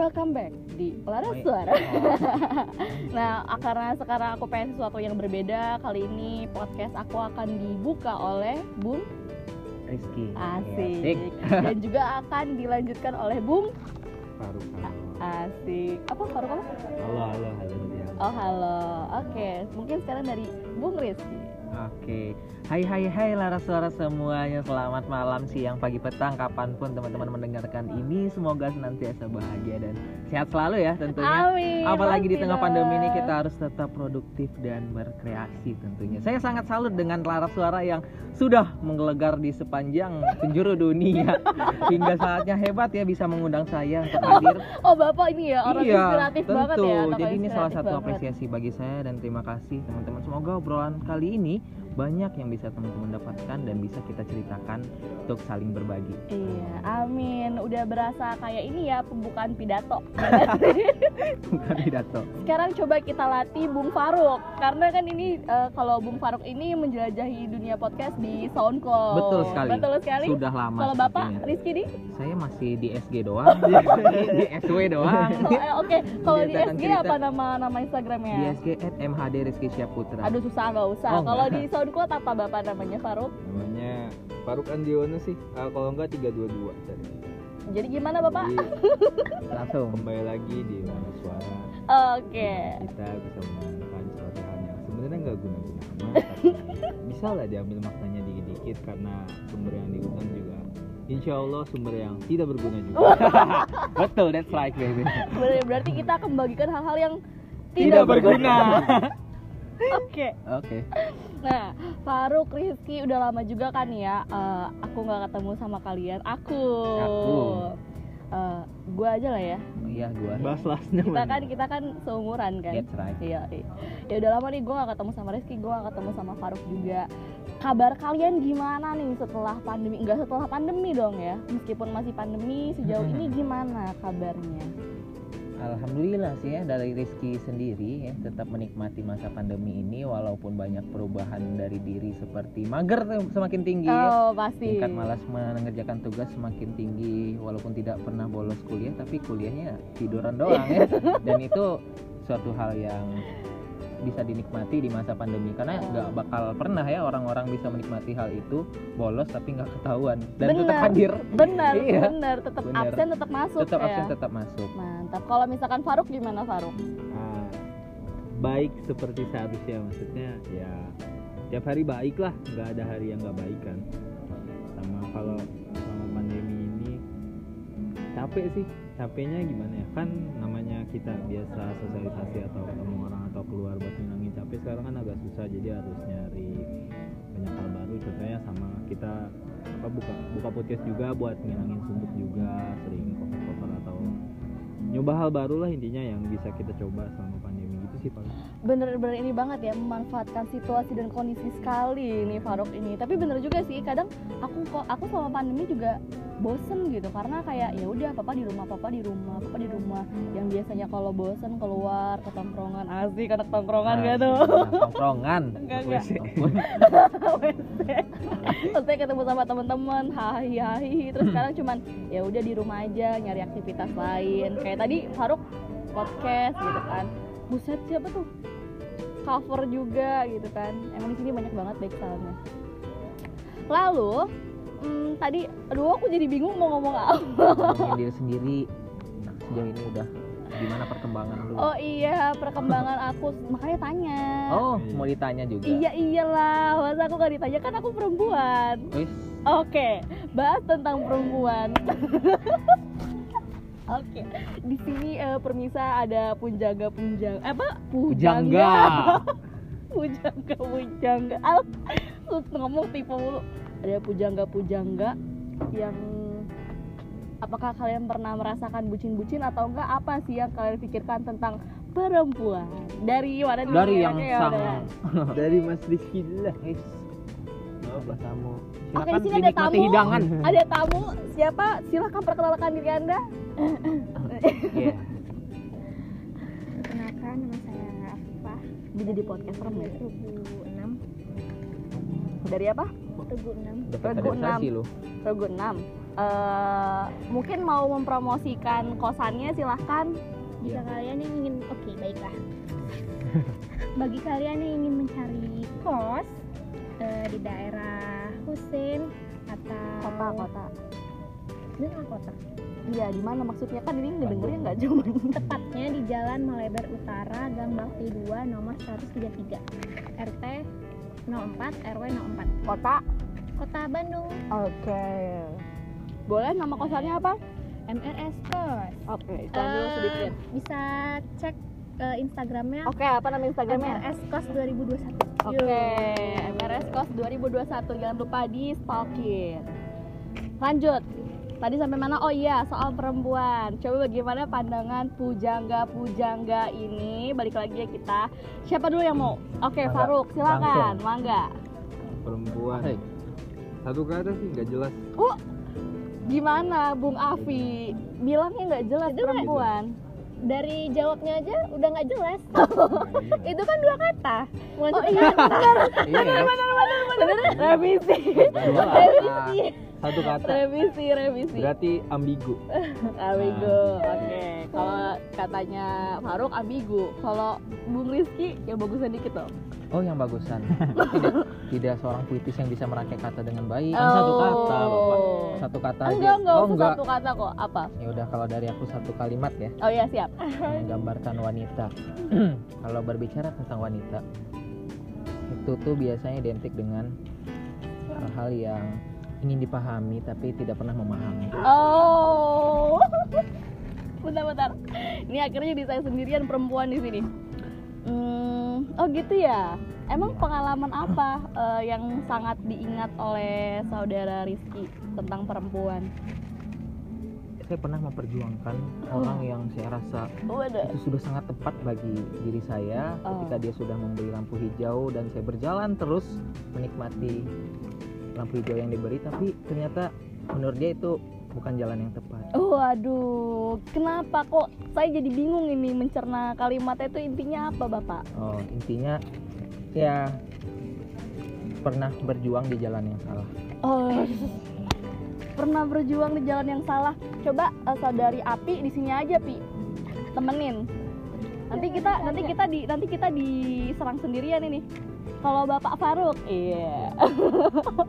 welcome back di Laras Baik. Suara. Oh. nah, karena sekarang aku pengen sesuatu yang berbeda, kali ini podcast aku akan dibuka oleh Bung Rizky Asik dan juga akan dilanjutkan oleh Bung Faruk. Asik. Apa Faruk apa? Halo halo halo. Oh halo. Oke, mungkin sekarang dari Bung Rizky. Oke, hai hai hai Laras Suara semuanya. Selamat malam, siang, pagi, petang Kapan pun teman-teman mendengarkan ini. Semoga senantiasa bahagia dan sehat selalu ya tentunya Amin. Apalagi di tengah pandemi ini kita harus tetap produktif dan berkreasi tentunya Saya sangat salut dengan Laras Suara yang sudah menggelegar di sepanjang penjuru dunia Hingga saatnya hebat ya bisa mengundang saya untuk hadir Oh bapak ini ya orang inspiratif tentu. banget ya. Jadi ini salah satu banget. apresiasi bagi saya dan terima kasih teman-teman. Semoga obrolan kali ini banyak yang bisa teman-teman dapatkan dan bisa kita ceritakan untuk saling berbagi. Iya, amin. Udah berasa kayak ini ya pembukaan pidato. Bukan pidato. Sekarang coba kita latih Bung Faruk karena kan ini eh, kalau Bung Faruk ini menjelajahi dunia podcast di SoundCloud. Betul sekali. Betul sekali. Sudah lama. Kalau Bapak sepertinya. Rizky di? saya masih di SG doang, di, di SW doang. Oh, eh, Oke, kalau di SG cerita. apa nama nama Instagramnya? Di SG MHD Rizky Syaputra. Aduh susah nggak usah. Oh, kalau nggak. Di SoundCloud apa Bapak namanya Faruk? Namanya Faruk Andiono sih. Ah, kalau enggak 322 cari. Jadi gimana Bapak? Jadi Langsung. kembali lagi di mana suara Oke. kita bisa menemukan suatu hal yang sebenarnya nggak guna-guna amat. bisa lah diambil maknanya dikit-dikit karena sumber yang diundang juga Insya Allah sumber yang tidak berguna juga. Betul, that's right baby. Ber- Berarti kita akan membagikan hal-hal yang Tidak berguna. Oke. Oke. Nah, Faruk, Rizky udah lama juga kan ya eh, aku nggak ketemu sama kalian. Aku. Aku. Eh, gua aja lah ya. Iya, gua. Bahas lasnya Kita kan kita kan seumuran kan. That's right. Iya, iya. Ya udah lama nih gue gak ketemu sama Rizky, gue gak ketemu sama Faruk juga. Kabar kalian gimana nih setelah pandemi? Enggak setelah pandemi dong ya. Meskipun masih pandemi, sejauh ini gimana kabarnya? Alhamdulillah sih ya dari Rizky sendiri ya tetap menikmati masa pandemi ini walaupun banyak perubahan dari diri seperti mager semakin tinggi ya. Oh, pasti. Tingkat malas mengerjakan tugas semakin tinggi walaupun tidak pernah bolos kuliah tapi kuliahnya tiduran doang ya. Dan itu suatu hal yang bisa dinikmati di masa pandemi karena nggak bakal pernah ya orang-orang bisa menikmati hal itu bolos tapi nggak ketahuan dan tetap Benar. hadir Bener, Iya. bener. Tetap Bener. absen, tetap masuk tetap ya. absen tetap masuk Mantap. Kalau misalkan Faruk gimana Faruk? Ah, baik seperti seharusnya maksudnya ya tiap hari baik lah nggak ada hari yang nggak baik kan sama kalau sama pandemi ini capek sih capeknya gimana ya kan namanya kita biasa sosialisasi atau ketemu atau keluar buat ngilangin capek sekarang kan agak susah jadi harus nyari banyak hal baru. Contohnya sama kita apa buka buka podcast juga buat ngilangin suntuk juga sering cover cover atau nyoba hal baru lah intinya yang bisa kita coba selama pandemi. Gitu sih paling Bener-bener ini banget ya memanfaatkan situasi dan kondisi sekali nih Faruk ini. Tapi bener juga sih kadang aku kok aku selama pandemi juga bosen gitu. Karena kayak ya udah papa di rumah papa di rumah papa di rumah. Yang biasanya kalau bosen keluar ke tongkrongan asik anak tongkrongan Nah, gitu. tongkrongan. Enggak, enggak. Saya ketemu sama teman-teman hahi hahi. Terus sekarang cuman ya udah di rumah aja nyari aktivitas lain. Kayak tadi Faruk podcast gitu kan buset siapa tuh? Cover juga gitu kan. Emang di sini banyak banget baik soundnya. Lalu hmm, tadi aduh aku jadi bingung mau ngomong apa. Ngomongin diri sendiri. Nah, sejauh ini udah gimana perkembangan dulu oh iya perkembangan aku. Makanya tanya. Oh mau ditanya juga? Iya iyalah. Masa aku gak ditanya? Kan aku perempuan. Wis, Oke, bahas tentang perempuan. Oke, di sini eh, permisa ada punjaga punjaga apa? Pujangga. Pujangga pujangga. Al, lu ngomong tipe mulu. Ada pujangga pujangga yang apakah kalian pernah merasakan bucin-bucin atau enggak? Apa sih yang kalian pikirkan tentang perempuan? Dari mana dulu dari ya? yang ya? sang udah. dari Mas Rizky lah apa tamu. Oke, di sini ada tamu. hidangan. Ada tamu. Siapa? Silahkan perkenalkan diri anda Iya. Perkenalkan nama saya Afifah dia jadi podcast serem ya 2006 Dari apa? Regu 6 Udah Regu kaderisasi enam. lu. Regu 6. Eh, mungkin mau mempromosikan kosannya silahkan. Jika kalian yang ingin Oke baiklah Bagi kalian yang ingin mencari kos eh, Di daerah Husin Atau Kota kota. Bener kota Iya di mana maksudnya kan ini ngedengernya nggak cuma Tepatnya di Jalan Malebar Utara Gang Bakti 2 nomor 133 RT 04 RW 04 kota. Kota Bandung Oke. Boleh nama kosannya apa? MRS Kos Oke, iklan dulu Eh, sedikit. Bisa cek eh, Instagramnya Oke, apa nama Instagramnya? MRS Kos 2021 Oke, MRS Kos 2021 jangan lupa di stalkin. Lanjut. Tadi sampai mana? Oh iya, soal perempuan. Coba bagaimana pandangan pujangga-pujangga ini? Balik lagi ya kita. Siapa dulu yang mau? Oke, Mangga. Faruk, silakan. Mangga. perempuan Hai. satu kata sih nggak jelas Oh, gimana Bung Afi? Bilangnya nggak jelas Jelas. perempuan. Dari jawabnya aja udah nggak jelas Nggak jelas. Itu kan dua kata Bukan Oh satu iya, kata. benar. Iya. Benar, revisi. Dua kata. Satu kata Revisi, revisi. berarti ambigu Ambigu, oke. Kalau katanya Faruk ambigu. Kalau Bung Rizky yang bagusan dikit dong. Oh, yang bagusan. tidak, tidak seorang puitis yang bisa merangkai kata dengan baik. Kan satu kata, Bapak. Satu kata aja. Enggak, enggak oh, enggak. satu kata kok. Apa? Ya udah kalau dari aku satu kalimat ya, Oh iya siap. menggambarkan wanita. kalau berbicara tentang wanita, itu tuh biasanya identik dengan hal-hal yang ingin dipahami tapi tidak pernah memahami. Oh. bentar, bentar. Ini akhirnya di saya sendirian perempuan di sini. Hmm, oh gitu ya. Emang pengalaman apa eh, yang sangat diingat oleh saudara Rizky tentang perempuan? Saya pernah memperjuangkan orang yang saya rasa Waduh. itu sudah sangat tepat bagi diri saya Oh. ketika dia sudah memberi lampu hijau dan saya berjalan terus menikmati lampu hijau yang diberi tapi ternyata menurut dia itu bukan jalan yang tepat Waduh, kenapa kok saya jadi bingung ini mencerna kalimatnya itu intinya apa, Bapak? oh intinya ya pernah berjuang di jalan yang salah Oh, pernah berjuang di jalan yang salah. Coba eh, saudari Api di sini aja, Pi. Temenin. Nanti kita nanti kita di nanti kita diserang sendirian ini. Kalau Bapak Faruk, iya.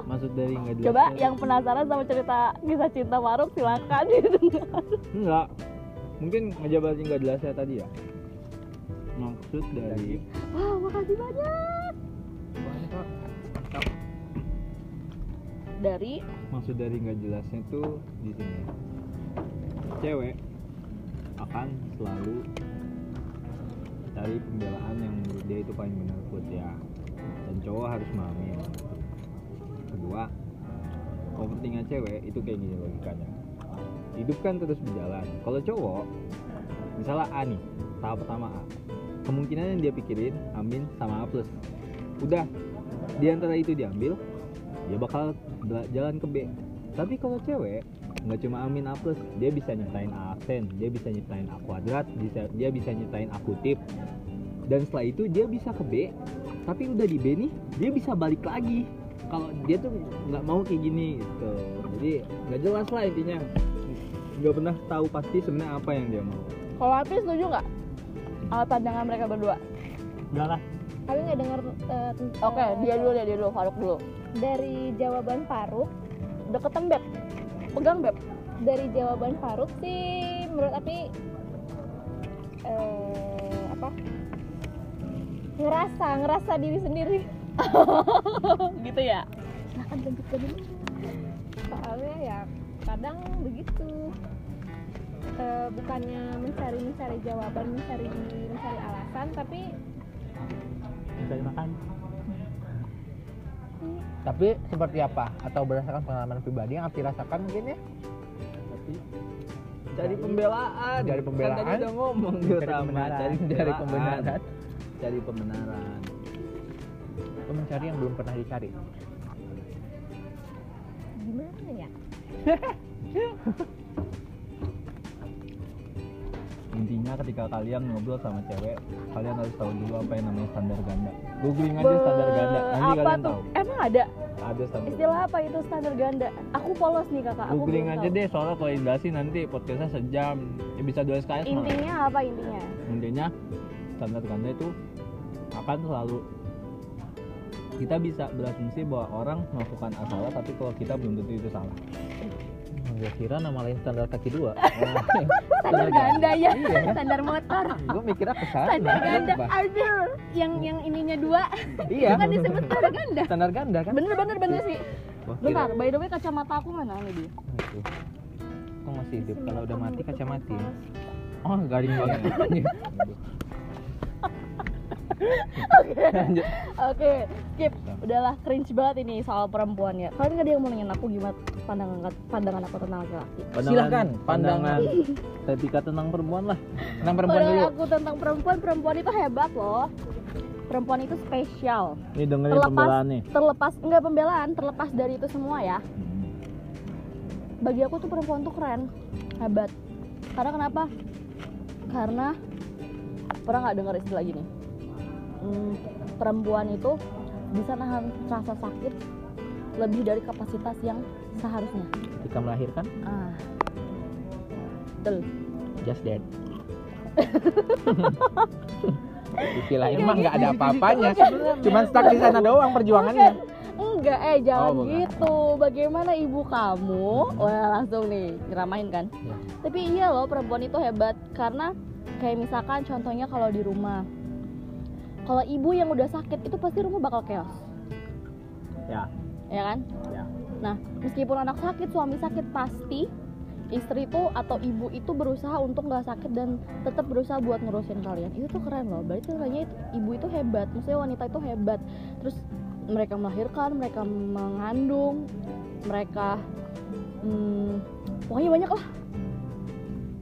maksud dari nggak jelas. Coba yang penasaran sama cerita kisah cinta Faruk silakan. Didengar. enggak. Mungkin ngejabarin nggak jelasnya tadi ya. Maksud dari Wah, makasih banyak. Dari? Maksud dari nggak jelasnya tuh di sini. Cewek akan selalu cari pembelaan yang menurut dia itu paling benar buat dia dan cowok harus memahami kedua overthinknya cewek itu kayak gini logikanya. Hidup kan terus berjalan. Kalau cowok misalnya A nih tahap pertama A. Kemungkinan yang dia pikirin amin sama A plus. Udah di antara itu diambil dia bakal jalan ke B. Tapi kalau cewek nggak cuma amin A plus dia bisa nyiptain A aksen dia bisa nyiptain A kuadrat bisa dia bisa nyiptain A kutip dan setelah itu dia bisa ke B tapi udah di B nih dia bisa balik lagi kalau dia tuh nggak mau kayak gini gitu jadi nggak jelas lah intinya nggak pernah tahu pasti sebenarnya apa yang dia mau kalau Api setuju nggak? Sama pandangan mereka berdua. enggak lah Kami nggak dengar eh, tent- Oke, dia dulu deh, dia dulu, Faruk dulu. Dari jawaban Faruk Deketan beb, pegang beb. Dari jawaban Faruk sih Menurut Api eh, Apa Ngerasa, ngerasa diri sendiri. Gitu ya. Silahkan jemput ke dulu. Soalnya ya kadang begitu. Eh, bukannya mencari mencari jawaban mencari mencari alasan tapi cari makan. Tapi seperti apa? Atau berdasarkan pengalaman pribadi yang Api rasakan mungkin ya? Tapi cari pembelaan. Cari pembelaan. kan tadi udah ngomong di Cari pembelaan. pembenaran. Cari pembenaran. Atau mencari yang belum pernah dicari? Gimana ya? Intinya ketika kalian ngobrol sama cewek kalian harus tahu dulu apa yang namanya standar ganda. Googling aja standar ganda nanti apa kalian tuh? tahu. Emang ada? ada standar istilah apa itu standar ganda? Aku polos nih kakak. Aku googling aja tahu. deh soalnya kalau indasi nanti podcastnya sejam. Ya bisa dua SKS malah. intinya apa intinya? Intinya standar ganda itu akan selalu. Kita bisa berasumsi bahwa orang melakukan A salah tapi kalau kita belum tentu itu salah. Gue kira nama lain standar kaki dua. Standar ganda ya Iya. standar motor. Gue mikirnya ke sana standar ganda. aduh yang yang ininya dua. Iya. Kan disebut standar ganda. Standar ganda kan? Bener bener bener sih. Bentar by the way kacamata aku mana ini dia. Kok masih hidup. Kalau udah mati kaca mati oh garing banget lanjut. Oke skip. Udahlah cringe banget ini soal perempuan ya. Kalian nggak ada yang mau nanyain aku gimana pandangan pandangan aku tentang laki-laki? Silahkan, pandangan. ketika tentang perempuan lah. Tentang perempuan Pandangan dulu. aku tentang perempuan perempuan itu hebat loh. Perempuan itu spesial. Ini dengerin Terlepas- pembelaan nih. terlepas enggak pembelaan terlepas dari itu semua ya. Bagi aku tuh perempuan tuh keren hebat. Karena kenapa? Karena pernah nggak dengar istilah gini Hmm, perempuan itu bisa nahan rasa sakit lebih dari kapasitas yang seharusnya. Ketika melahirkan? Ah. Betul. Just dead istilah ini mah nggak ada apa-apanya cuman stuck di sana doang perjuangannya. Enggak eh jangan Oh, gitu. Bagaimana ibu kamu? Wah langsung nih nyeramain kan? Ya. tapi iya loh perempuan itu hebat. Karena kayak misalkan contohnya kalau di rumah kalau ibu yang udah sakit itu pasti rumah bakal chaos. Ya. Ya kan? Ya. nah meskipun anak sakit suami sakit pasti istri itu atau ibu itu berusaha untuk nggak sakit dan tetap berusaha buat ngurusin kalian. Itu tuh keren loh. Berarti itu, ibu itu hebat. Maksudnya wanita itu hebat. Terus mereka melahirkan mereka mengandung mereka hmm, pokoknya banyak lah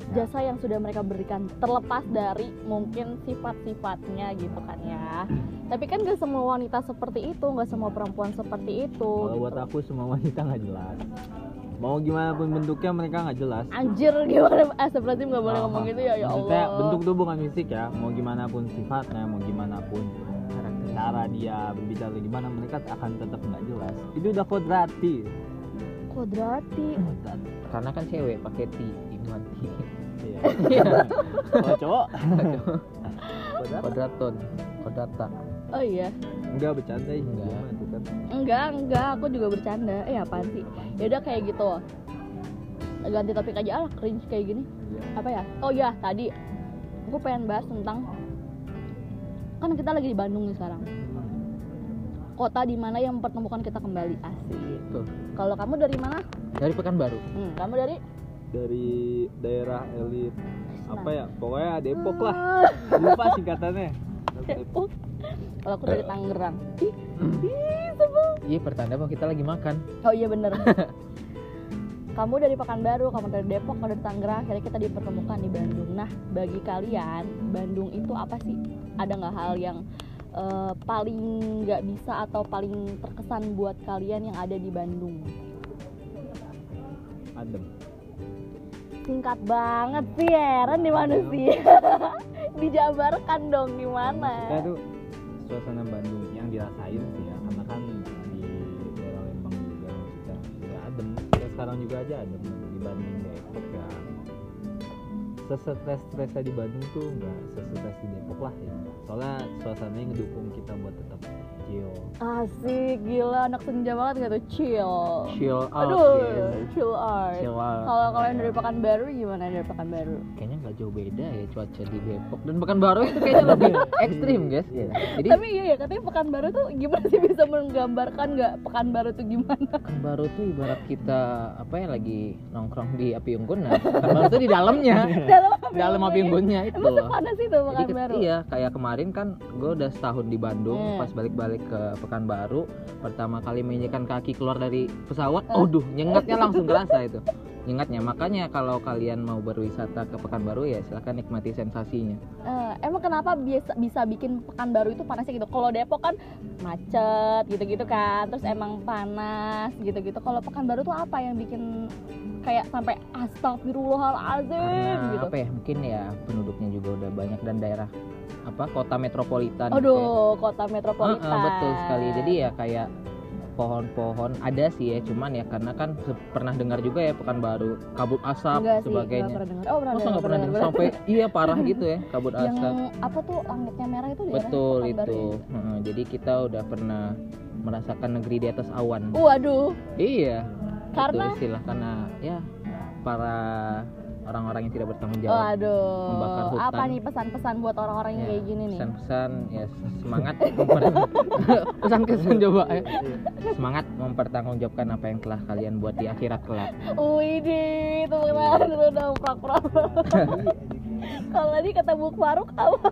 jasa yang sudah mereka berikan terlepas dari mungkin sifat-sifatnya gitu kan ya. Tapi kan gak semua wanita seperti itu gak semua perempuan seperti itu kalau gitu. buat aku semua wanita nggak jelas. Mau gimana pun bentuknya mereka nggak jelas. Anjir gimana? Seperti nggak boleh Ah, ngomong gitu ya ya Maksudnya Allah. bentuk tuh bukan fisik ya. Mau gimana pun sifatnya mau gimana pun cara dia berbicara gimana mereka akan tetap nggak jelas. Itu udah kodrati kodrati kodrati karena kan cewek pakai T Imanti iya kalau cowok. Kodraton kodrata oh iya. Enggak bercanda ya Enggak. enggak enggak. Aku juga bercanda. Eh apaan sih? Ya udah kayak gitu. Ganti topik aja lah cringe kayak gini. Iya. apa ya? Oh ya tadi. Aku pengen bahas tentang kan kita lagi di Bandung nih sekarang. Kota di mana yang mempertemukan kita kembali. Asik. Tuh. kalau kamu dari mana? Dari Pekanbaru. Hmm, kamu dari dari daerah elit. Apa ya? Pokoknya Depok lah. Ah, lupa singkatannya. Depok. Kalau aku dari Tangerang. Ih ih sebel. Iya pertanda bahwa kita lagi makan. Oh iya bener. Kamu dari Pekanbaru, kamu dari Depok, kamu dari Tangerang, akhirnya kita dipertemukan di Bandung. Nah, bagi kalian, Bandung itu apa sih? Ada nggak hal yang eh, paling nggak bisa atau paling terkesan buat kalian yang ada di Bandung? adem Singkat banget sih, heran di mana sih? Dijabarkan dong di mana? kita tuh suasana Bandung yang dirasain sih ya karena kan di daerah Lembang juga maksudnya ya adem ya sekarang juga aja adem dibanding Depok ya sesetres stresnya di Bandung tuh nggak sesetres di Depok lah ya soalnya suasananya ngedukung kita buat tetap chill Asik, gila anak senja banget gak tuh chill. chill out Aduh, guys. chill out. chill out Kalau kalian dari Pekanbaru gimana dari Pekanbaru? kayaknya nggak jauh beda ya cuaca di Depok dan Pekanbaru itu kayaknya lebih ekstrim guys jadi Tapi iya ya katanya Pekanbaru tuh gimana sih bisa menggambarkan nggak Pekanbaru tuh gimana? Pekanbaru tuh ibarat kita apa ya lagi nongkrong di api unggun nah Pekanbaru tuh di dalamnya Dalam api dalam api unggunnya itu Emang sepanas itu Pekanbaru? iya kayak kemarin kan gue udah setahun di Bandung Hmm. pas balik-balik ke Pekanbaru pertama kali menginjakan kaki keluar dari pesawat Eh. aduh nyengatnya langsung kerasa itu nyengatnya makanya kalau kalian mau berwisata ke Pekanbaru ya silahkan nikmati sensasinya Eh, emang kenapa biasa bisa bikin Pekanbaru itu panasnya gitu? Kalau Depok kan macet gitu-gitu kan, terus emang panas gitu-gitu. Kalau Pekanbaru tuh apa yang bikin kayak sampai astagfirullahalazim gitu? apa ya mungkin ya penduduknya juga udah banyak dan daerah apa kota metropolitan gitu ya. Aduh, kota metropolitan. ah, betul sekali. Jadi ya kayak pohon-pohon ada sih ya cuman ya karena kan pernah dengar juga ya Pekanbaru kabut asap enggak sih sebagainya. enggak pernah dengar. Oh pernah Masa nggak pernah dengar? Sampai iya parah gitu ya kabut yang asap. apa tuh langitnya merah itu betul itu. ya? Jadi kita udah pernah merasakan negeri di atas awan. Waduh. Iya Karena? itu istilah karena ya para orang-orang yang tidak bertanggung jawab membakar Waduh, hutan. apa nih pesan-pesan buat orang-orang yang Ya, kayak gini nih? pesan-pesan ya semangat memper- pesan-pesan coba ya. semangat mempertanggungjawabkan apa yang telah kalian buat di akhirat kelak Wih, itu benar dong prak-prak. Kalau tadi kata Buk Faruk apa?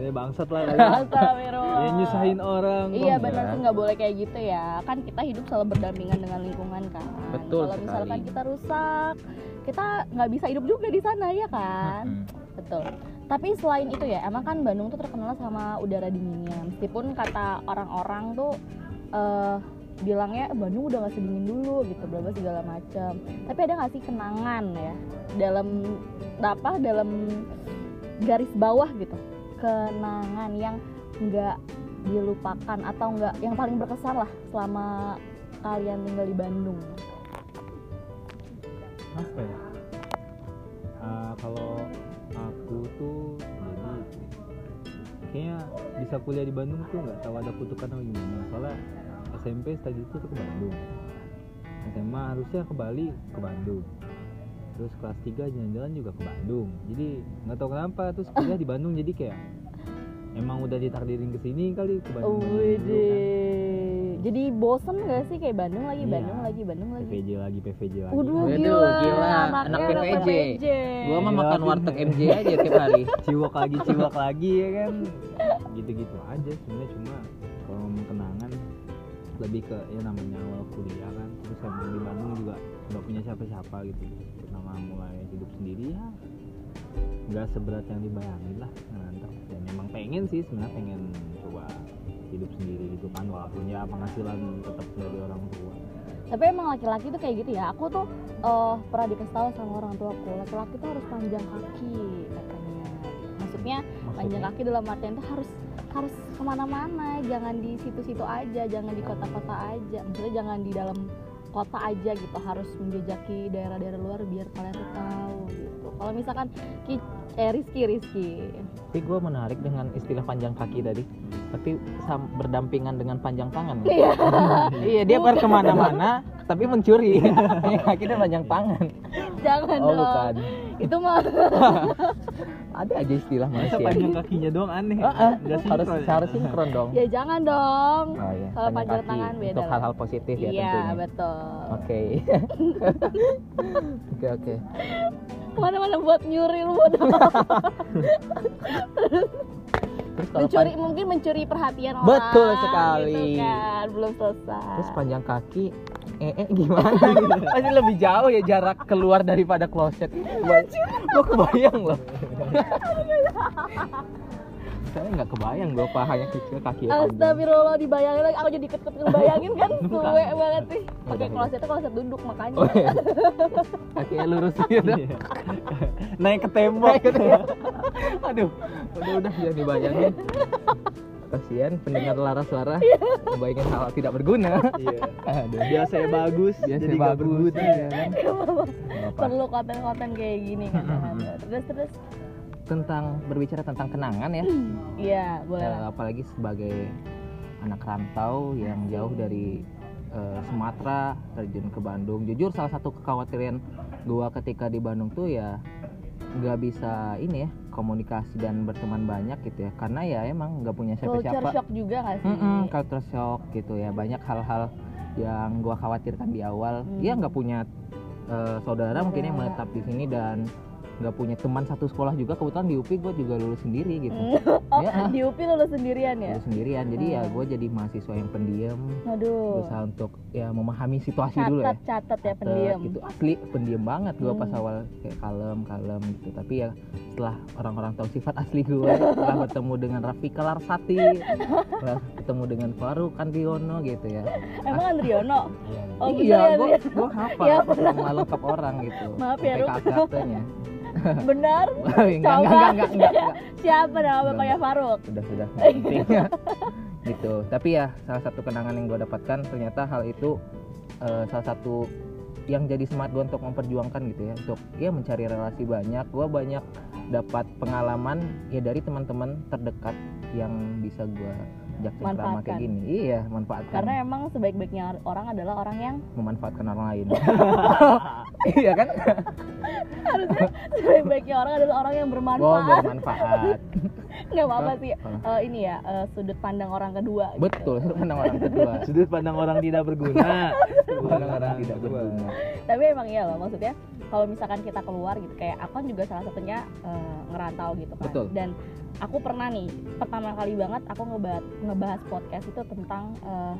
Eh bangsat lah kalian. Astagfirullah. Ya nyusahin orang. Iya benar tuh nggak boleh kayak gitu ya. Kan kita hidup selalu berdampingan dengan lingkungan kan. Betul Kalau misalkan kita rusak, kita nggak bisa hidup juga di sana ya kan. Betul. Tapi selain itu ya, emang kan Bandung tuh terkenal sama udara dinginnya. Meskipun kata orang-orang tuh eh bilangnya "Eh, Bandung udah gak sedingin dulu gitu, bla segala macam. Tapi ada nggak sih kenangan ya dalam apa dalam garis bawah gitu, kenangan yang nggak dilupakan atau nggak yang paling berkesan lah selama kalian tinggal di Bandung. apa ya Ah, kalau aku tuh jadi kayaknya bisa kuliah di Bandung tuh nggak tahu ada kutukan atau gimana soalnya SMP tadi itu tuh ke Bandung SMA harusnya ke Bali ke Bandung terus kelas 3 jalan-jalan juga ke Bandung jadi nggak tahu kenapa terus kuliah di Bandung jadi kayak emang udah ditakdirin ke sini kali ke Bandung, Bandung dulu kan. Jadi bosen gak sih kayak Bandung lagi, Iya. Bandung lagi, Bandung lagi. PVJ lagi PVJ lagi Waduh, gila, gila. Anak PVJ. PVJ. gua mah Gila, makan warteg MJ aja tiap hari ciwok lagi ciwok lagi ya kan gitu-gitu aja sebenarnya cuma kalau kenangan lebih ke ya namanya awal kuliah kan. Terus emang di Bandung juga nggak punya siapa-siapa gitu. Pertama mulai hidup sendiri ya nggak seberat yang dibayangin lah. Ngantar dan emang pengen sih sebenarnya pengen coba hidup sendiri gitu kan walaupun ya penghasilan tetap dari orang tua. Tapi emang laki-laki tuh kayak gitu ya. Aku tuh eh, pernah dikasih tahu sama orang tua aku, laki-laki tuh harus panjang kaki katanya. Maksudnya panjang kaki dalam artian tuh harus harus ke mana-mana, jangan di situ-situ aja, jangan di kota-kota aja. Maksudnya jangan di dalam kota aja gitu, harus menjejaki daerah-daerah luar biar kalian tuh tahu gitu. Kalau misalkan Ki- eh Rizky, Rizky, tapi gue menarik dengan istilah panjang kaki tadi tapi berdampingan dengan panjang tangan ya? Iya. iya dia ber ke mana-mana tapi mencuri kaki dan panjang tangan jangan oh dong. bukan Itu mah ada aja istilah manusia panjang kakinya doang aneh ah. Nggak harus ya? harus sinkron dong ya jangan dong. oh iya Kalau panjang tangan beda untuk hal-hal positif ya iya, tentunya betul. oke oke oke Mana-mana buat nyuri lu mencuri mungkin mencuri perhatian orang Betul sekali. gitu kan belum selesai terus panjang kaki eh, eh gimana pasti lebih jauh ya jarak keluar daripada kloset gue kebayang loh saya nggak kebayang gue pahanya kecil kaki Astagfirullah dibayangin lagi aku jadi ikut-ikut ngebayangin kan suwe banget nih pakai klosetnya kloset duduk makanya oh, iya. kakinya lurus gitu Iya. naik ke tembok aduh udah udah jangan dibayangin kasihan pendengar lara suara membayangin hal tidak berguna. Iya. aduh. Biasa ya bagus biasa jadi bagus berguna. ya kan? Perlu konten-konten kayak gini kan terus terus. Tentang berbicara tentang kenangan ya. Iya boleh. Eh, lah apalagi sebagai anak rantau yang jauh dari eh, Sumatera terjun ke Bandung. Jujur salah satu kekhawatiran gua ketika di Bandung tuh ya nggak bisa ini ya komunikasi dan berteman banyak gitu ya. Karena ya emang nggak punya culture siapa-siapa shock juga gak sih? Mm-mm, culture shock gitu ya. Banyak hal-hal yang gua khawatirkan di awal. Hmm. ya nggak punya eh, saudara mungkin yang Saudara. menetap di sini dan nggak punya teman satu sekolah juga kebetulan di UPI gue juga lulus sendiri gitu. Oh Ya. di UPI lu sendirian ya? Lulus sendirian. Jadi ya Hmm. gue jadi mahasiswa yang pendiam. Aduh. Berusaha untuk ya memahami situasi dulu ya. catat catat ya Catet, pendiam. gitu. Asli pendiam banget gue pas Hmm. awal kayak kalem kalem gitu. Tapi ya setelah orang-orang tahu sifat asli gue setelah bertemu dengan Rafika Larsati setelah ketemu dengan Faruk Andriono gitu ya. Emang Andriono? Oh iya bener ya, gue gue hafal Ya, nama lengkap orang gitu. Maaf ya, Ruk. benar? Enggak enggak Coba. enggak enggak enggak, enggak. siapa nama bapaknya? Faruk? Sudah sudah. Penting gitu. Tapi ya salah satu kenangan yang gue dapatkan ternyata hal itu eh, salah satu yang jadi semangat gue untuk memperjuangkan gitu ya. Untuk ya mencari relasi banyak. Gue banyak dapat pengalaman ya dari teman-teman terdekat yang bisa gue ajak selama Manfaatkan. kayak gini. Iya manfaatkan. Karena emang sebaik-baiknya orang adalah orang yang memanfaatkan orang lain. Iya kan? Harusnya sebaik-baiknya orang adalah orang yang bermanfaat. Bermanfaat. Nggak apa-apa sih. Apa? Eh, ini ya eh, sudut pandang orang kedua gitu. betul sudut pandang orang kedua. Sudut pandang orang tidak berguna. Sudut pandang orang tidak berguna. Tapi emang iya loh maksudnya kalau misalkan kita keluar gitu kayak aku kan juga salah satunya eh, ngerantau gitu kan. Betul. dan aku pernah nih pertama kali banget aku ngebahas ngebahas podcast itu tentang eh,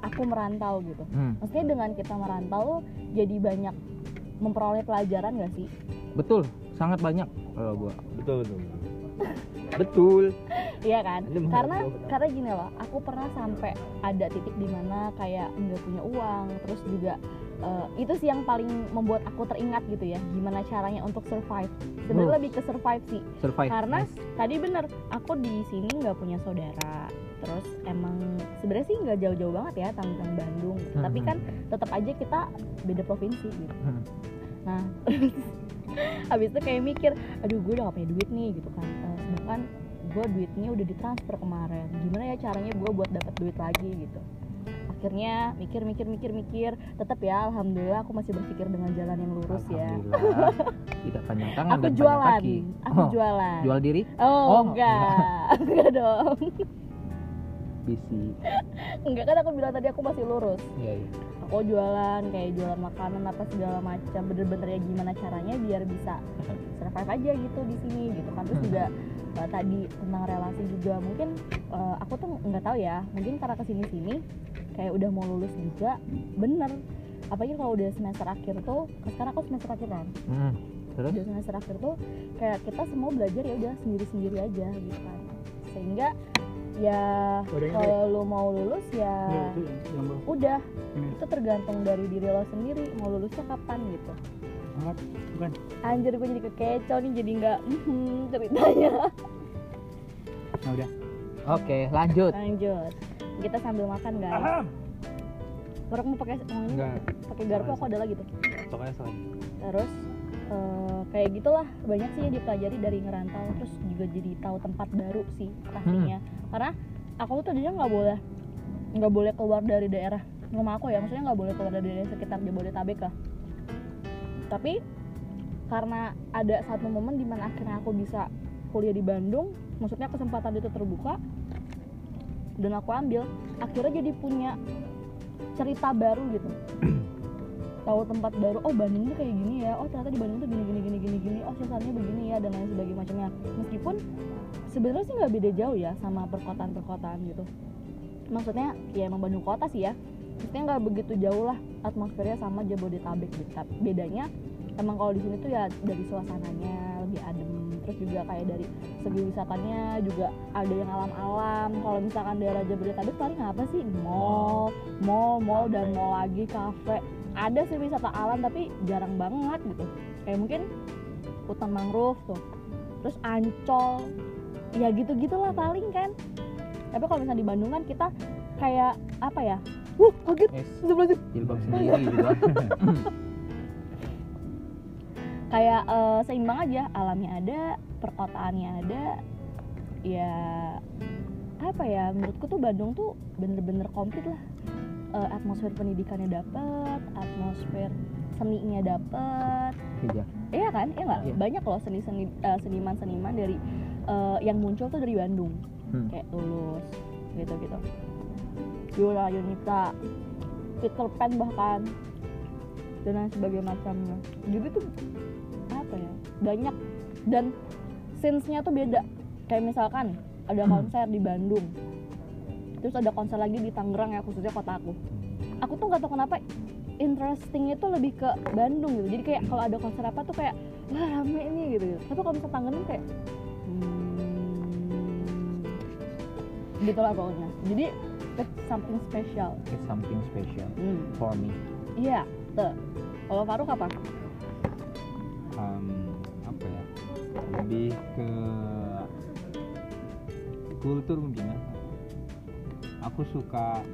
aku merantau gitu. Hmm, maksudnya dengan kita merantau jadi banyak memperoleh pelajaran gak sih? Betul sangat banyak kalau gua. Betul betul betul. Iya kan? Karena karena gini loh aku pernah sampai ada titik di mana kayak nggak punya uang terus juga eh, itu sih yang paling membuat aku teringat gitu ya gimana caranya untuk survive sebenarnya Oh. lebih ke survive sih survive karena Nice. tadi bener aku di sini nggak punya saudara terus emang sebenarnya sih nggak jauh-jauh banget ya tentang Bandung gitu. Hmm, tapi hmm. kan tetap aja kita beda provinsi gitu Hmm. nah habis itu kayak mikir aduh gue udah gak punya duit nih gitu kan Eh, sedangkan gue duitnya udah ditransfer kemarin gimana ya caranya gue buat dapat duit lagi gitu akhirnya mikir mikir mikir mikir. Tetap ya alhamdulillah aku masih berpikir dengan jalan yang lurus ya. Tidak panjang tangan aku dan jualan kaki. aku Oh, jualan. jual diri? Oh, Oh, enggak. enggak. Dong. Bisi. Enggak kan aku bilang tadi aku masih lurus. Iya iya. Aku jualan kayak jualan makanan apa segala macam. Bener-bener ya gimana caranya biar bisa survive aja gitu di sini gitu kan. Terus juga eh, tadi tentang relasi juga. Mungkin eh, aku tuh nggak tahu ya. Mungkin karena ke sini sini kayak udah mau lulus juga bener. Apalagi kalau udah semester akhir tuh sekarang aku semester akhir kan? Hmm, terus? Udah semester akhir tuh kayak kita semua belajar ya udah sendiri-sendiri aja gitu kan. Sehingga ya kalau lu mau lulus ya udah. Itu tergantung dari diri lo sendiri mau lulusnya kapan gitu bukan. anjir gue jadi kekecoh nih jadi nggak mhm, ceritanya. Nah udah. oke lanjut. Lanjut. Kita sambil makan guys. Baru mau pakai mau ini enggak. Pakai garpu aku ada lagi tuh? Pokoknya selain. Terus eh, kayak gitulah banyak sih yang dipelajari dari ngerantau terus juga jadi tahu tempat baru sih pastinya. Karena aku tuh tadinya nggak boleh nggak boleh keluar dari daerah rumah aku ya maksudnya nggak boleh keluar dari daerah sekitar Jabodetabek lah tapi karena ada satu momen di mana akhirnya aku bisa kuliah di Bandung maksudnya kesempatan itu terbuka dan aku ambil akhirnya jadi punya cerita baru gitu. Tahu tempat baru oh Bandung tuh kayak gini ya oh ternyata di Bandung tuh gini gini gini gini gini oh suasananya begini ya dan lain sebagainya. Macamnya meskipun sebenarnya sih nggak beda jauh ya sama perkotaan perkotaan gitu. Maksudnya ya emang Bandung kota sih ya maksudnya nggak begitu jauh lah atmosfernya sama Jabodetabek gitu bedanya emang kalau di sini tuh ya dari suasananya lebih adem terus juga kayak dari segi wisatanya juga ada yang alam-alam. Kalau misalkan daerah Jabodetabek paling apa sih? Mall mall mall dan mall lagi kafe ada sih wisata alam tapi jarang banget gitu. Kayak mungkin hutan mangrove tuh. Terus ancol. Ya gitu gitulah paling kan. Tapi kalau misalnya di Bandung kan kita kayak apa ya uh kaget. Yes. Jilbab sendiri. Juga kayak eh, seimbang aja. Alamnya ada perkotaannya ada. Ya apa ya menurutku tuh Bandung tuh bener-bener komplit lah. Eh, atmosfer pendidikannya dapet atmosfer seninya dapet. Iya. iya kan? Iya nggak? Iya. banyak loh seni seni seniman seniman dari eh, yang muncul tuh dari Bandung. Hmm. kayak tulus gitu gitu Yola Yunita Peter Pan bahkan dan lain sebagainya macamnya. Jadi tuh apa ya banyak. Dan scenes-nya tuh beda. Kayak misalkan ada konser di Bandung. Terus ada konser lagi di Tangerang ya khususnya kota aku. Aku tuh nggak tahu kenapa interestingnya tuh lebih ke Bandung gitu. Jadi kayak kalau ada konser apa tuh kayak wah rame nih gitu. Tapi kalau misalnya Tangerang kayak hmm, gitu lah pokoknya. Jadi it's something special It's something special hmm. for me iya tuh kalau Faruk apa Em, apa ya lebih ke kultur mungkin ya aku suka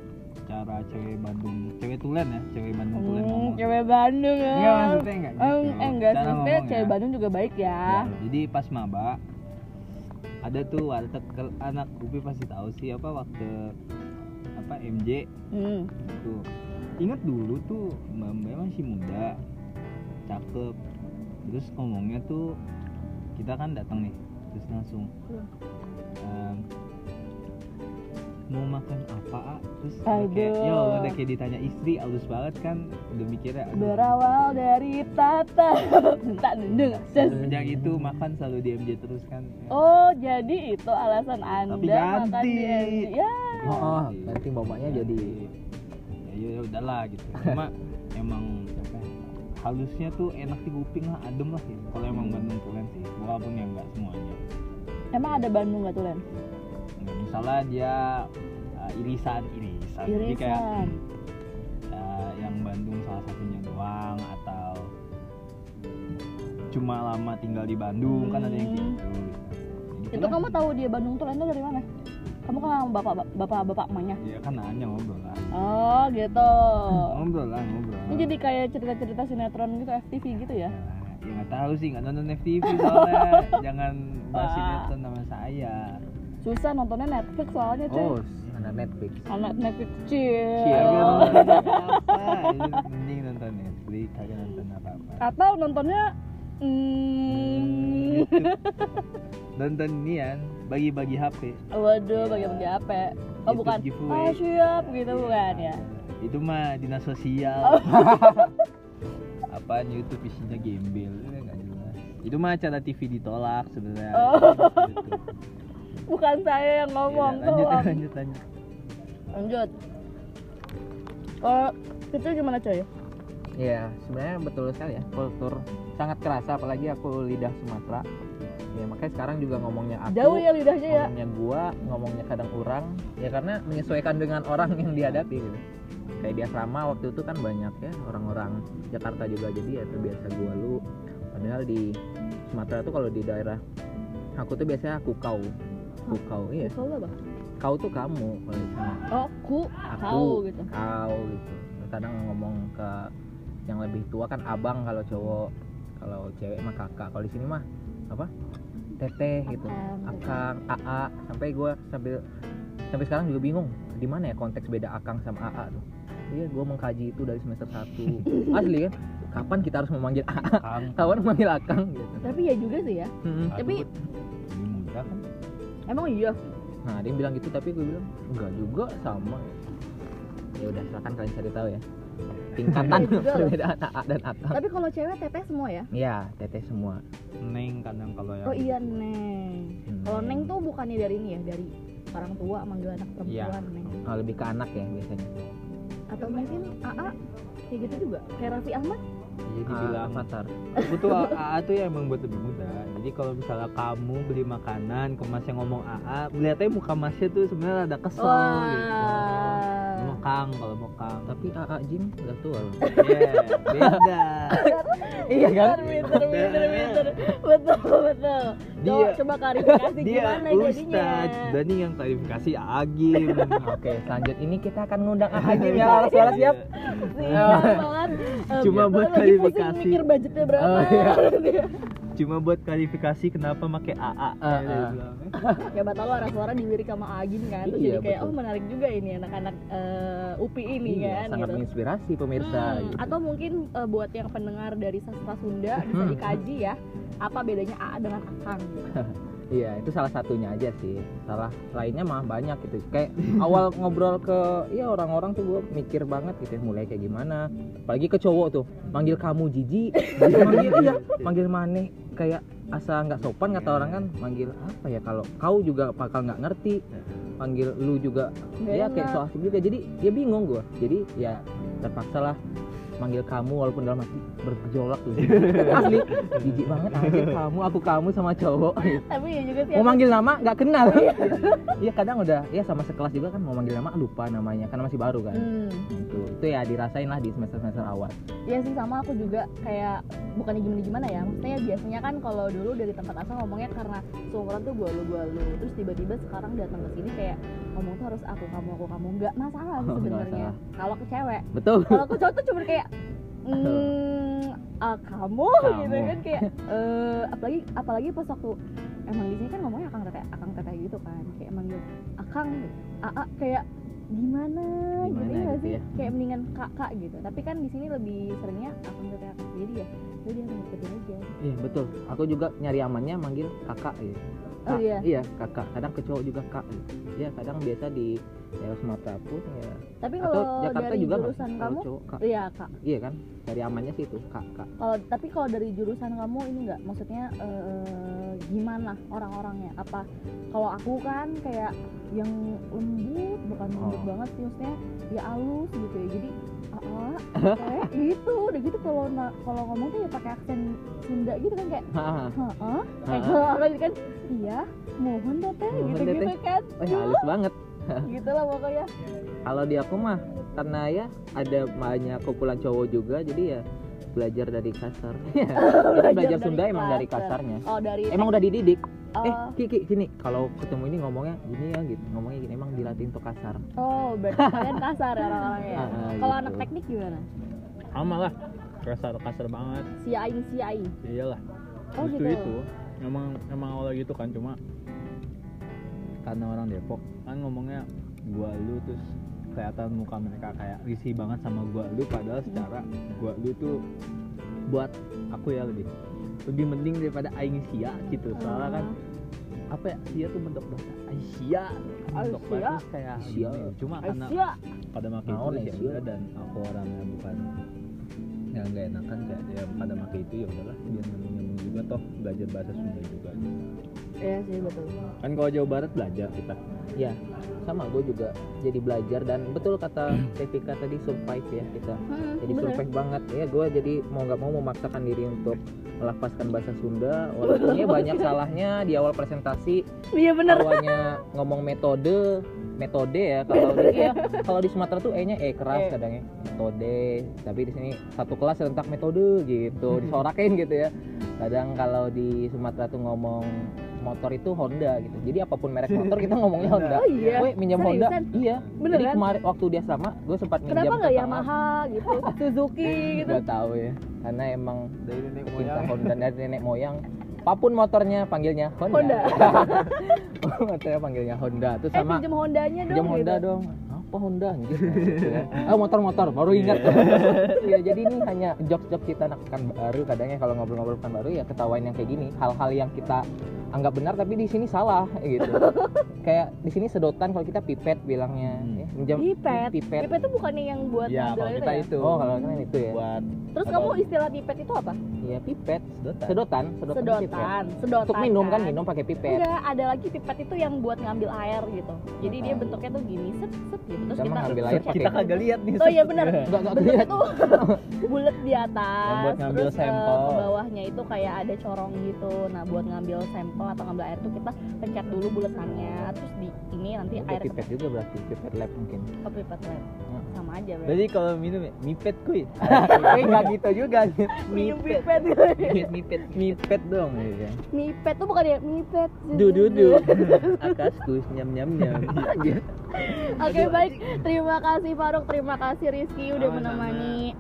cara cewek Bandung cewek tulen ya cewek Bandung tulen Hmm, ngomong cewek Bandung ya. Enggak maksudnya enggak gitu. Eh, eh, enggak Cara maksudnya cewek ya. Bandung juga baik ya. Ya, jadi pas maba ada tuh warteg anak UPI pasti tahu sih apa waktu apa MJ Hmm. itu ingat dulu tuh mbak mbak masih muda cakep. Terus ngomongnya tuh kita kan datang nih terus langsung. Ehm, mau makan apa ah? terus udah kayak Aduh. yo udah kayak ditanya istri halus banget kan udah mikirnya aduh, Berawal dari tata minta dendeng. Semenjak itu makan selalu di MJ terus kan Oh, jadi itu alasan Anda Tapi makan ganti. di MJ. Ya. Oh, oh, nanti bapaknya jadi ya ya ya udahlah gitu cuma emang apa ya, halusnya tuh enak di kuping lah adem lah gitu kalau emang Bandung tulen sih walaupun ya enggak semuanya Emang ada Bandung nggak tuh Misalnya dia uh, irisan irisan jadi kayak Irisan. uh, yang Bandung salah satunya doang atau cuma lama tinggal di Bandung kan ada yang kayak gitu. Itu kamu tahu dia Bandung tuh dari mana? Kamu kan sama bapak bapak bapak emaknya. ya kan nanya ngobrol lah Oh, gitu. ngobrol lah ngobrol Ini jadi kayak cerita-cerita sinetron gitu FTV gitu ya? Ya, ya nggak tahu sih nggak nonton FTV soalnya jangan bahas sinetron sama saya Susah nontonnya Netflix soalnya cuy. oh anak Netflix Anak Netflix chill. Apa-apa mending nonton Netflix kagak nonton apa-apa Atau nontonnya hmm, nonton nian bagi-bagi HP waduh bagi-bagi HP. Oh bukan. Oh siap gitu bukan ya. itu mah dinas sosial Oh. apaan YouTube isinya gembel jelas itu mah acara TV ditolak sebenarnya Oh. Bukan saya yang ngomong Ya, lanjut tolong. lanjut lanjut Lanjut. Oh, itu gimana coy? Ya, sebenarnya betul sekali ya. Kultur sangat kerasa apalagi aku lidah Sumatera. Ya, makanya sekarang juga ngomongnya aku. Jauh ya lidahnya ya. Ngomongnya gua, ngomongnya kadang orang. Ya karena menyesuaikan dengan orang yang dihadapi gitu. Kayak di asrama waktu itu kan banyak ya orang-orang Jakarta juga jadi ya terbiasa gua lu. Padahal di Sumatera tuh kalau di daerah aku tuh biasanya aku kau. Aku kau, iya. Kau apa? Kau tuh kamu kalau di sana. Oh, ku, Aku, kau gitu. kau gitu. Kadang ngomong ke yang lebih tua kan abang kalau cowok, kalau cewek mah kakak. Kalau di sini mah apa? Teteh gitu. Akang. Akang, AA, sampai gua sambil sampai sekarang juga bingung di mana ya konteks beda akang sama AA tuh. Iya, gua mengkaji itu dari semester 1. Asli kan? Kapan kita harus memanggil AA? Kang Kapan memanggil akang gitu. Tapi ya juga sih ya. Hmm. Tapi- muda kan Emang iya. Nah, dia bilang gitu tapi gue bilang enggak juga sama. Ya udah, silakan kalian cari tahu ya. Tingkatan Iya perbedaan AA dan akang. Tapi kalau cewek teteh semua ya? Iya, teteh semua. neng kadang kalau yang Oh iya neng. Hmm. Kalau neng tuh bukannya dari ini ya, dari orang tua manggil anak Iya. perempuan neng. Oh, lebih ke anak ya biasanya. Atau mungkin AA kayak gitu juga. Kayak Raffi Ahmad. jadi Ah, dibilang avatar. aku tuh AA tuh ya emang buat lebih muda jadi kalau misalnya kamu beli makanan ke masnya ngomong AA melihatnya muka masnya tuh sebenarnya ada kesel gitu mau kang kalau mau kang Tapi AA Jim udah tua loh. Iya, beda iya kan? Pinter, pinter, pinter. Betul, betul. Dia- coba klarifikasi dia gimana jadinya. ustad dan yang klarifikasi Agim Oke, selanjut ini kita akan ngundang AA Jim ya. Laras suara siap. Siap banget. Cuma buat klarifikasi. mikir budgetnya berapa. Cuma buat klarifikasi kenapa pakai AA Ya, dia ah. bilang. Siapa tahu arah suara dilirik sama Agin kan. Terus Iya, jadi kayak betul. oh menarik juga ini anak-anak eh, UPI ini Iya, kan sangat gitu. menginspirasi pemirsa Hmm, gitu. Atau mungkin eh, buat yang pendengar dari sastra Sunda bisa Hmm. dikaji ya apa bedanya AA dengan Akang. Iya, itu salah satunya aja sih. Salah lainnya mah banyak gitu. Kayak awal ngobrol ke ya orang-orang tuh gue mikir banget gitu ya, mulai kayak gimana. Apalagi ke cowok tuh, manggil kamu jijik, manggil iya, manggil maneh kayak asa nggak sopan kata orang kan manggil apa ya kalau kau juga bakal nggak ngerti manggil lu juga Nggak ya kayak enak. so asik juga jadi ya bingung gue jadi ya terpaksa lah manggil kamu walaupun dalam hati bergejolak tuh asli jijik banget anjir kamu aku kamu sama cowok Tapi ya juga sih. mau manggil nama nggak kenal. Iya. Kadang udah ya sama sekelas juga kan mau manggil nama lupa namanya karena masih baru kan. Hmm. Itu itu ya dirasain lah di semester semester awal. Iya sih sama aku juga kayak bukannya gimana gimana ya maksudnya biasanya kan kalau dulu dari tempat asal ngomongnya karena seumuran tuh gua lu gua lu terus tiba-tiba sekarang datang ke sini kayak ngomong tuh harus aku kamu aku kamu nggak masalah sih Oh, sebenarnya. kalau ke cewek. Betul. Kalau ke cowok tuh cuma kayak mm, ah, kamu, Kamu. gitu kan kayak eh apalagi apalagi pas waktu emang di sini kan ngomongnya akang teteh akang teteh gitu kan kayak manggil akang aa kayak gimana, gitu Gimana ya nggak gitu sih? ya. kayak mendingan kakak gitu. Tapi kan di sini lebih seringnya akang teteh akang jadi ya. Jadi yang ngikutin aja. Iya betul. Aku juga nyari amannya manggil kakak gitu Oh, iya? iya kakak kadang ke cowok juga kak. Ya kadang biasa di daerah Sumatera pun ya. Tapi atau kalau Jakarta dari juga jurusan kalau kamu? cowok kak. Iya kak. Iya kan? Cari amannya sih itu kak kak. Kalau tapi kalau dari jurusan kamu ini nggak? Maksudnya eh, gimana orang-orangnya? Apa kalau aku kan kayak yang lembut bukan lembut Oh. banget sih maksudnya ya halus gitu ya. Jadi aa kayak gitu udah gitu kalau na- kalau ngomong tuh ya pakai aksen Sunda gitu kan kayak heeh. Kayak gitu kan iya mohon teteh Mohon, gitu gitu kan. Oh ya halus banget. Gitu lah pokoknya. Kalau di aku mah karena ya ada banyak kumpulan cowok juga jadi ya belajar dari kasar. Belajar Belajar Sunda dari emang dari kasar. kasarnya. Oh dari emang udah dididik? Eh oh, Kiki sini. Kalau ketemu ini ngomongnya gini ya gitu. Ngomongnya gini emang dilatih untuk kasar. Oh berarti kalian kasar ya orang-orangnya Ah, ah, kalau gitu. anak teknik gimana? Sama lah kasar kasar banget. Si aing si aing. Iyalah. Oh Justru gitu. itu. Emang emang awalnya gitu kan cuma karena orang Depok. Kan ngomongnya gua lu terus kelihatan muka mereka kayak risih banget sama gua lu padahal secara gua lu tuh buat aku ya lebih lebih mending daripada aing sia gitu. Soalnya kan apa ya sia tuh bentuk bahasa bentuk Aisyah. bahasa kayak gini. cuma karena pada maki Naon, itu ya dan aku orangnya bukan yang nggak enakan kayak ya pada maki itu ya udahlah biar nyambung nyambung juga toh belajar bahasa Sunda juga. Iya sih betul. Kan kalau Jawa Barat belajar kita. Ya sama gue juga jadi belajar dan betul kata Tevika tadi survive ya kita. Hmm, jadi bener. survive banget. Ya gue jadi mau nggak mau memaksakan diri untuk melafazkan bahasa Sunda walaupun ya banyak salahnya di awal presentasi iya bener. awalnya ngomong metode metode ya kalau di ya, kalau di Sumatera tuh e-nya e keras E. kadangnya. Metode. Tapi di sini satu kelas serentak metode gitu disorakin gitu ya. Kadang kalau di Sumatera tuh ngomong motor itu Honda gitu. Jadi apa pun merek motor kita ngomongnya Honda. Oh iya. Gue minjam Honda. Iya. Beneran? jadi kemarin waktu dia sama gue sempat minjam kenapa ke nggak Yamaha gitu? Suzuki gitu? Gak tahu ya. Karena emang dari nenek cinta Honda dari nenek moyang apa pun motornya panggilnya Honda, Honda. motornya panggilnya Honda terus eh sama pinjem Hondanya dong Honda gitu. dong apa Honda anjir Gitu ya. oh motor-motor baru ingat ya jadi ini hanya jok-jok kita anak pekan baru kadangnya kalau ngobrol-ngobrol pekan baru ya ketawain yang kayak gini. Hal-hal yang kita anggap benar tapi di sini salah gitu. Kayak di sini sedotan kalau kita pipet bilangnya Hmm. ya, pipet. pipet. Pipet itu bukannya yang buat ya ngambil kalau itu kita ya? itu. Oh kalau kalian itu ya. Buat terus kamu istilah pipet itu apa? Iya pipet. Sedotan. Sedotan sedotan, pipet. sedotan sedotan untuk minum kan minum pakai pipet. Enggak ada lagi pipet itu yang buat ngambil air gitu. Jadi dia tahu. bentuknya tuh gini set set gitu terus Kita kita ngambil air pakai- kita kagak lihat nih oh iya benar. Enggak enggak bentuknya lihat. tuh. Bulat di atas. Yang buat ngambil terus eh, sampel. ke bawahnya itu kayak ada corong gitu. Nah buat ngambil sampel atau ngambil air tuh kita pencet dulu buletannya. Terus di ini nanti air pipet juga berarti pipet lab mungkin. Ke pipet lab. Hmm. Sama aja berarti Jadi kalau minum ya, mipet kuy. Tapi nggak gitu juga minum pipet Mipet, mipet, mipet dong ya. Mipet tuh bukan ya mipet. Du du du. Akaskus nyam. Nyam nyam. Oke baik, terima kasih Faruk, terima kasih Rizky udah menemani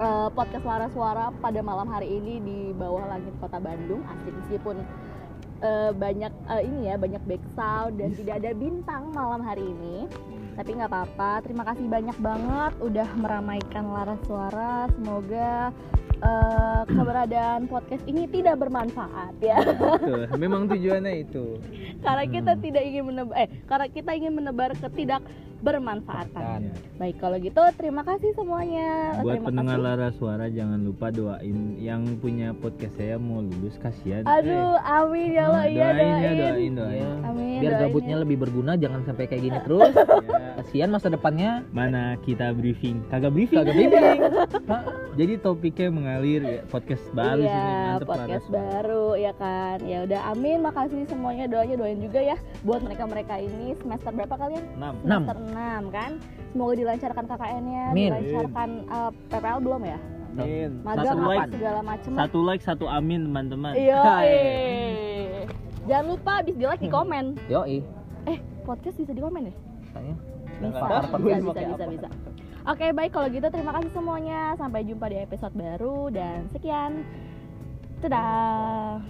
eh, podcast Lara Suara pada malam hari ini di bawah langit kota Bandung. Asik meskipun eh, banyak eh, ini ya banyak back sound dan tidak ada bintang malam hari ini. Tapi nggak apa-apa. Terima kasih banyak banget udah meramaikan Lara Suara. Semoga eh, keberadaan podcast ini tidak bermanfaat ya. Betul. Memang tujuannya itu. karena kita Hmm. tidak ingin menebar eh karena kita ingin menebar ketidak bermanfaatan. Kan. Baik kalau gitu terima kasih semuanya. Buat terima pendengar kasih. Lara Suara jangan lupa doain yang punya podcast saya mau lulus kasihan. Aduh, amin ya Allah Eh, iya doain doain. ya doain doain. Iya. Amin. biar doain gabutnya ya. lebih berguna jangan sampai kayak gini terus Ya, kasihan masa depannya Mana kita briefing? Kagak briefing. kagak briefing Jadi topiknya mengalir ya, podcast baru iya, sini mantep podcast Suara. baru ya kan. Ya udah amin makasih semuanya doanya doain juga ya buat mereka-mereka ini semester berapa kalian? Enam. Enam. Semester 6 kan. Semoga dilancarkan KKN-nya, Amin. dilancarkan eh, PPL belum ya? Amin. Magang Satu apa like, segala macem lah. satu like, satu amin teman-teman. Iya. Jangan lupa habis di like di komen. yoi podcast bisa di komen ya Tanya. bisa bisa bisa bisa, bisa. oke baik kalau gitu terima kasih semuanya sampai jumpa di episode baru dan sekian dadah